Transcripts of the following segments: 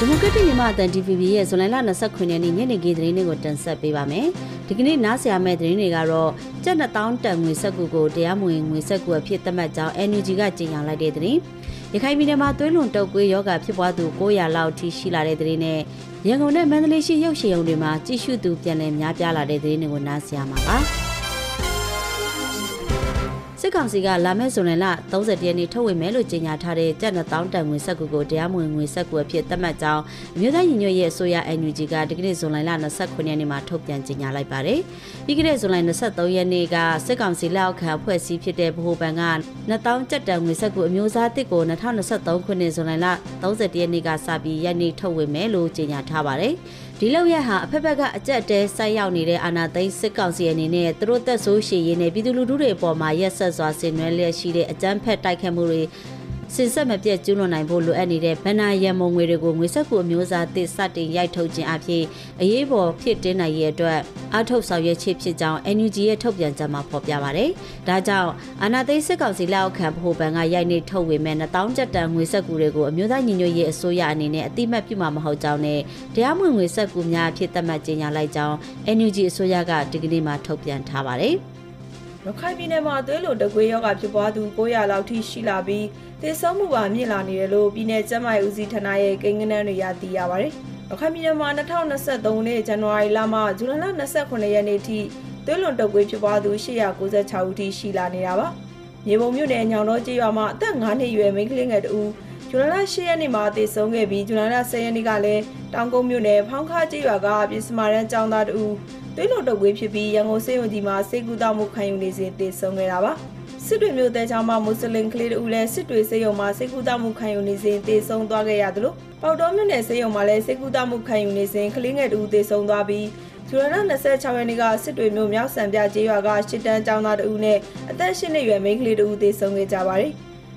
ဒီမိုကရက်တစ်မြန်မာအသံ DVB ရဲ့ဇွန်လ29ရက်နေ့ညနေခင်းသတင်းတွေကိုတင်ဆက်ပေးပါမယ်။ဒီကနေ့နားဆင်ရမယ့်သတင်းတွေကတော့ကျပ်2000တန်ငွေဆက်ကူကိုတရားမဝင်ငွေဆက်ကူအဖြစ်သတ်မှတ်ကြောင်း NUG ကကြေညာလိုက်တဲ့သတင်း။ရခိုင်ပြည်နယ်မှာသွေးလွန်တုပ်ကွေးယောဂဖြစ်ပွားသူ900လောက်ထိရှိလာတဲ့သတင်းနဲ့ရန်ကုန်နဲ့မန္တလေးရှိရုပ်ရှင်ရုံတွေမှာကြည့်ရှုသူပြန်လည်များပြားလာတဲ့သတင်းတွေကိုနားဆင်ရမှာပါ။ စစ်ကောင်စီကလာမယ့်ဇွန်လ30ရက်နေ့ထုတ်ဝေမယ်လို့ကြေညာထားတဲ့ကျပ်2000တန်ငွေဆက်ကူကိုတရားမဝင်ငွေဆက်ကူအဖြစ်သတ်မှတ်ကြောင်းအမျိုးသားညီညွတ်ရေးအစိုးရ NUG ကဒီကနေ့ဇွန်လ29ရက်နေ့မှာထုတ်ပြန်ကြေညာလိုက်ပါတယ်။ပြီးခဲ့တဲ့ဇွန်လ23ရက်နေ့ကစစ်ကောင်စီလက်အောက်ခံအဖွဲ့အစည်းဖြစ်တဲ့ဗဟိုဘဏ်က2000ကျပ်တန်ငွေဆက်ကူအမျိုးသားတစ်ကို2023ခုနှစ်ဇွန်လ30ရက်နေ့ကစပြီးရက်နေ့ထုတ်ဝေမယ်လို့ကြေညာထားပါတယ်။ ဒီလောက်ရဟာအဖက်ဖက်ကအကြက်တဲဆိုက်ရောက်နေတဲ့အာဏာသိမ်းစစ်ကောင်စီအနေနဲ့သူတို့သက်ဆိုးရှည်ရင်းနဲ့ပြည်သူလူထုတွေအပေါ်မှာရက်ဆက်စွာဆင်နွှဲလျက်ရှိတဲ့အကြမ်းဖက်တိုက်ခတ်မှုတွေ စင်ဆက်မပြတ်ကျူးလွန်နိုင်ဖို့လိုအပ်နေတဲ့ဗဏ္ဍာရံမုံငွေတွေကိုငွေဆက်ကူအမျိုးအစားသစ်စတင်ရိုက်ထုတ်ခြင်းအဖြစ်အရေးပေါ်ဖြစ်တင်းနိုင်ရဲ့အတွက်အထုတ်ဆောင်ရွက်ခြင်းဖြစ်ကြောင်း NUG ရဲ့ထုတ်ပြန်ချက်မှာဖော်ပြပါတယ်။ဒါကြောင့်အာနာသိစစ်ကောင်စီလက်အောက်ခံဗဟိုဘဏ်ကရိုက်နေထုတ်ဝေမဲ့1000ကျပ်တန်ငွေဆက်ကူတွေကိုအမျိုးသားညီညွတ်ရေးအစိုးရအနေနဲ့အတိမတ်ပြုမှာမဟုတ်ကြောင်းနဲ့တရားမဝင်ငွေဆက်ကူများအဖြစ်သတ်မှတ်ကြေညာလိုက်ကြောင်း NUG အစိုးရကဒီကနေ့မှထုတ်ပြန်ထားပါတယ်။ရခိုင်ပြည်နယ်မှာသွေးလွန်တကွေးရောဂါဖြစ်ပွားသူ900လောက်ထိရှိလာပြီး သေဆုံးမှုပါမြင့်လာနေတယ်လို့ပြည်내ကျန်းမာရေးဦးစီးဌာနရဲ့ကိန်းဂဏန်းတွေရသိရပါတယ်။ရခိုင်ပြည်နယ်မှာ2023ခုနှစ်ဇန်နဝါရီလမှဇူလိုင်လ29ရက်နေ့ထိသွေးလွန်တကွေးဖြစ်ပွားသူ896ဦးထိရှိလာနေတာပါ။မြေပုံမြို့နယ်ညောင်တော်ကျေးရွာမှာအသက်9နှစ်အရွယ်မိန်းကလေးငယ်တူဇူလိုင်လ10ရက်နေ့မှာသေဆုံးခဲ့ပြီးဇူလိုင်လ10ရက်နေ့ကလည်းတောင်ကုန်းမြို့နယ်ဖောင်းခါကျေးရွာကပြည်စမာရန်ကျောင်းသားတူသွေးလွန်တုပ်ကွေးဖြစ်ပြီးရန်ကုန်စေယုံကြီးမှာစေကူတောက်မှုခံယူနေစဉ်သေဆုံးခဲ့တာပါ စစ်တွေမျိုးတဲချောင်းမှာမွတ်စလင်ကလေးတို့လည်းစစ်တွေစေယုံမှာစေကူတောက်မှုခံယူနေစဉ်သေဆုံးသွားခဲ့ရတယ်လို့ပေါတော်မြို့နယ်စေယုံမှာလည်းစေကူတောက်မှုခံယူနေစဉ်ကလေးငယ်တူသေဆုံးသွားပြီးဇူလိုင်လ26ရက်နေ့ကစစ်တွေမျိုးမြောက်စံပြကျေးရွာကရှစ်တန်းကျောင်းသားတဦးနဲ့အသက်၈နှစ်အရွယ်မိန်းကလေးတဦးသေဆုံးခဲ့ကြပါတယ်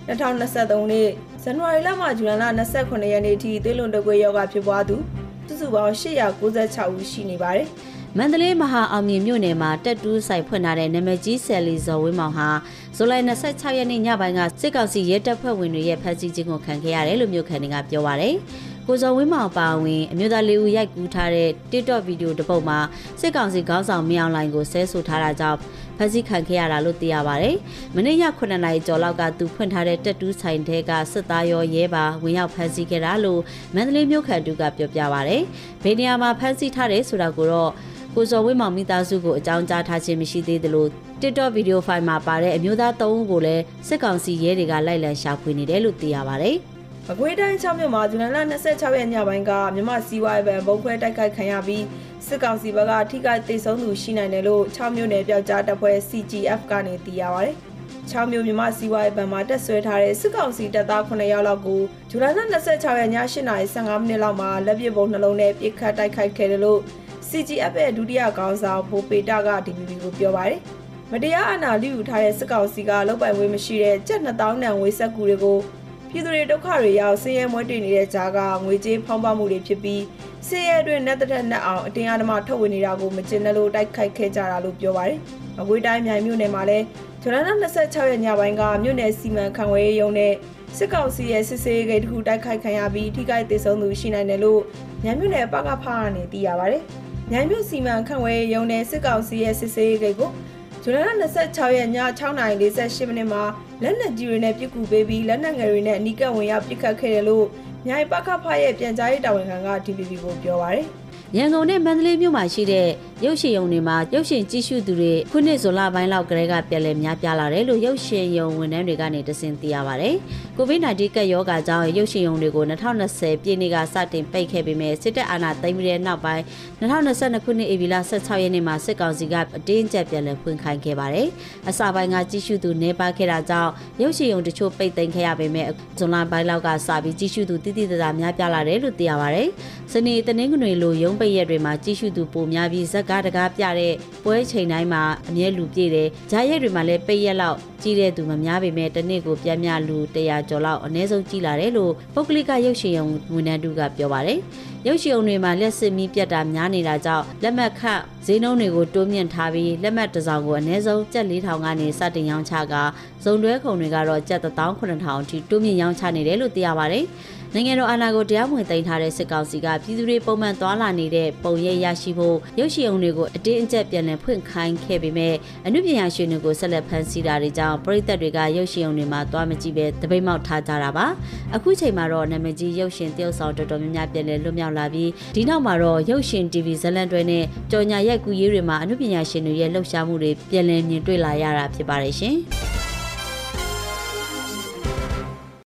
2023ခုနှစ်ဇန်နဝါရီလမှဇူလိုင်လ29ရက်နေ့ထိသွေးလွန်တုပ်ကွေးရောဂါဖြစ်ပွားသူစုစုပေါင်း896ဦးရှိနေပါတယ်။ မန္တလေးမဟာအောင်မြင်မြို့နယ်မှာတက်တူးဆိုင်ဖွင့်ထားတဲ့နာမည်ကြီးဆယ်လီဇော်ဝင်းမောင်ဟာဇူလိုင်26ရက်နေ့ညပိုင်းကစစ်ကောင်စီရဲတပ်ဖွဲ့ဝင်တွေရဲ့ဖမ်းဆီးခြင်းကိုခံခဲ့ရတယ်လို့မြို့ခံတွေကပြောပါရယ်ကိုဇော်ဝင်းမောင်ပါဝင်အမျိုးသားလေးဦးရိုက်ကူးထားတဲ့ TikTok ဗီဒီယိုတစ်ပုဒ်မှာစစ်ကောင်စီခေါင်းဆောင်မြောင်လိုင်ကိုဆဲဆိုထားတာကြောင့်ဖမ်းဆီးခံခဲ့ရတာလို့သိရပါတယ်။မနေ့ည9နာရီကျော်လောက်ကသူဖွင့်ထားတဲ့တက်တူးဆိုင်ထဲကစစ်သားရောရဲပါဝင်ရောက်ဖမ်းဆီးခဲ့တာလို့မန္တလေးမြို့ခံတူကပြောပြပါရတယ်။ဘယ်နေရာမှာဖမ်းဆီးထားတယ်ဆိုတာကိုတော့ ကိုစော်ဝင်းမောင်မိသားစုကိုအကြောင်းကြားထားခြင်းမရှိသေးသလို TikTok ဗီဒီယိုဖိုင်မှာပါတဲ့အမျိုးသား၃ဦးကိုလည်းစစ်ကောင်စီရဲတွေကလိုက်လံရှာဖွေနေတယ်လို့သိရပါဗျ။မကွေးတိုင်း6မြို့မှာဇူလိုင်လ26ရက်ညပိုင်းကမြမစီဝိုင်းဘန်ဘုံခွဲတိုက်ခိုက်ခံရပြီးစစ်ကောင်စီဘက်ကထိခိုက်ဒေဆုံးသူရှိနိုင်တယ်လို့6မြို့နယ်ပြောက်ကြားတပ်ဖွဲ့ CGF ကနေသိရပါဗျ။6မြို့မြမစီဝိုင်းဘန်မှာတက်ဆွဲထားတဲ့စစ်ကောင်စီတပ်သား9ယောက်လောက်ကိုဇူလိုင်လ26ရက်ည8:15မိနစ်လောက်မှာလက်ပစ်ဗုံးနှလုံးနဲ့ပစ်ခတ်တိုက်ခိုက်ခဲ့တယ်လို့ CGF ရဲ့ဒုတိယခေါင်းဆောင်ဘိုပေတာက DPP ကိုပြောပါတယ်။မတရားအနာလိယူထားတဲ့စစ်ကောင်စီကလောက်ပိုင်ဝေးမရှိတဲ့ကျပ်2000နံဝေးဆက်ကူတွေကိုပြည်သူတွေဒုက္ခတွေရောက်ဆင်းရဲမွဲတေနေတဲ့ကြားကငွေကြေးဖောင်းပါမှုတွေဖြစ်ပြီးဆင်းရဲတွင်နဲ့တက်နဲ့အောင်အတင်းအဓမ္မထုတ်ဝေနေတာကိုမကျင်တဲ့လို့တိုက်ခိုက်ခဲ့ကြတာလို့ပြောပါတယ်။အကွေးတိုင်းမြိုင်မြို့နယ်မှာလည်းဇွန်လ26ရက်ညပိုင်းကမြို့နယ်စီမံခန့်ခွဲရေးရုံးနဲ့စစ်ကောင်စီရဲ့စစ်ဆေးဂိတ်တစ်ခုတိုက်ခိုက်ခံရပြီးထိခိုက်ဒေဆုံးသူရှိနိုင်တယ်လို့မြိုင်မြို့နယ်ပကဖကနေသိရပါတယ်။ မြိုင်မြို့စီမံခန့်ဝဲရုံနယ်စစ်ကောင်စီရဲ့စစ်ဆေးရေးဂိတ်ကိုဇူလိုင်လ26ရက်ည6:48မိနစ်မှာလက်နက်ကြီးတွေနဲ့ပြစ်ကူပေးပြီးလက်နက်ငယ်တွေနဲ့အနီးကပ်ဝင်ရောက်ပစ်ခတ်ခဲ့တယ်လို့မြိုင်ပကဖရဲ့ပြန်ကြားရေးတာဝန်ခံက DPP ကိုပြောပါရယ်ရန်ကုန်နဲ့မန္တလေးမြို့မှာရှိတဲ့ရုပ်ရှင်ရုံတွေမှာရုပ်ရှင်ကြည့်ရှုသူတွေခုနှစ်ဇွန်လပိုင်းလောက်ကလေးကပြန်လည်များပြားလာတယ်လို့ရုပ်ရှင်ရုံဝန်ထမ်းတွေကနေတစင်သိရပါဗျ။ COVID-19 ကပ်ရောဂါကြောင့်ရုပ်ရှင်ရုံတွေကို2020ပြည်နှစ်ကစတင်ပိတ်ခဲ့ပေမဲ့စစ်တပ်အာဏာသိမ်းပြီးတဲ့နောက်ပိုင်း2022ခုနှစ်ဧပြီလ16ရက်နေ့မှာစစ်ကောင်စီကအတင်းကျပ်ပြန်လည်ဖွင့်ခိုင်းခဲ့ပါတယ်။အစပိုင်းကကြည့်ရှုသူနေပါခဲ့တာကြောင့်ရုပ်ရှင်ရုံတချို့ပိတ်သိမ်းခဲ့ရပေမဲ့ဇွန်လပိုင်းလောက်ကစပြီးကြည့်ရှုသူတိတိကျကျများပြားလာတယ်လို့သိရပါဗျ။စနေတနင်္ဂနွေလိုရုံးပိတ်ရက်တွေမှာကြည့်ရှုသူပိုများပြီးဇက်ကားတကားပြတဲ့ပွဲချိန်တိုင်းမှာအမြဲလူပြည့်တယ်။ဂျားရက်တွေမှာလည်းပိတ်ရက်လောက်ကြီးတဲ့သူမများပေမဲ့တစ်နေ့ကိုပြန်မြလူ100ကျော်လောက်အနည်းဆုံးကြီးလာတယ်လို့ပုဂ္ဂလိကရုပ်ရှင်ရုံဝန်ထမ်းတူကပြောပါတယ်။ရုပ်ရှင်ုံတွေမှာလက်စစ်မီးပြတ်တာများနေတာကြောင့်လက်မှတ်ခန့်ဈေးနှုန်းတွေကိုတိုးမြင့်ထားပြီးလက်မှတ်တစ်စောင်ကိုအနည်းဆုံးကျပ်4000ကနေစတင်ရောင်းချကဇုံတွဲခုံတွေကတော့ကျပ်18000အထိတိုးမြင့်ရောင်းချနေတယ်လို့သိရပါတယ်။ နိုင်ငံတော်အာဏာကိုတရားဝင်သိမ်းထားတဲ့စစ်ကောင်စီကပြည်သူတွေပုံမှန်သွားလာနေတဲ့ပုံရိပ်ရရှိဖို့ရုပ်ရှင်ုံတွေကိုအတင်းအကျပ်ပြန်လည်ဖွင့်ခိုင်းခဲ့ပေမဲ့အမှုပညာရှင်တွေကိုဆက်လက်ဖမ်းဆီးတာတွေကြောင့်ပြည်သက်တွေကရုပ်ရှင်ုံတွေမှာသွားမကြည့်ပဲတပိတ်မောက်ထားကြတာပါအခုချိန်မှာတော့နာမည်ကြီးရုပ်ရှင်တရုပ်ဆောင်တော်တော်များများပြန်လည်လွတ်မြောက်လာပြီးဒီနောက်မှာတော့ရုပ်ရှင် TV ဇလန်တွေနဲ့ကြော်ညာရိုက်ကူးရေးတွေမှာအမှုပညာရှင်တွေရဲ့လှုပ်ရှားမှုတွေပြန်လည်မြင်တွေ့လာရတာဖြစ်ပါတယ်ရှင်